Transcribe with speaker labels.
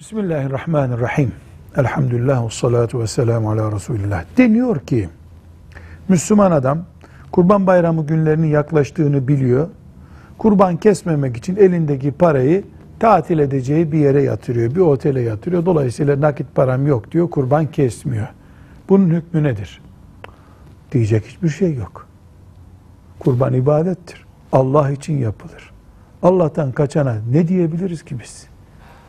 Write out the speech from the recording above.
Speaker 1: Bismillahirrahmanirrahim. Elhamdülillah ve salatu ve selamu ala Resulillah. Deniyor ki, Müslüman adam kurban bayramı günlerinin yaklaştığını biliyor. Kurban kesmemek için elindeki parayı tatil edeceği bir yere yatırıyor, bir otele yatırıyor. Dolayısıyla nakit param yok diyor, kurban kesmiyor. Bunun hükmü nedir? Diyecek hiçbir şey yok. Kurban ibadettir. Allah için yapılır. Allah'tan kaçana ne diyebiliriz ki biz?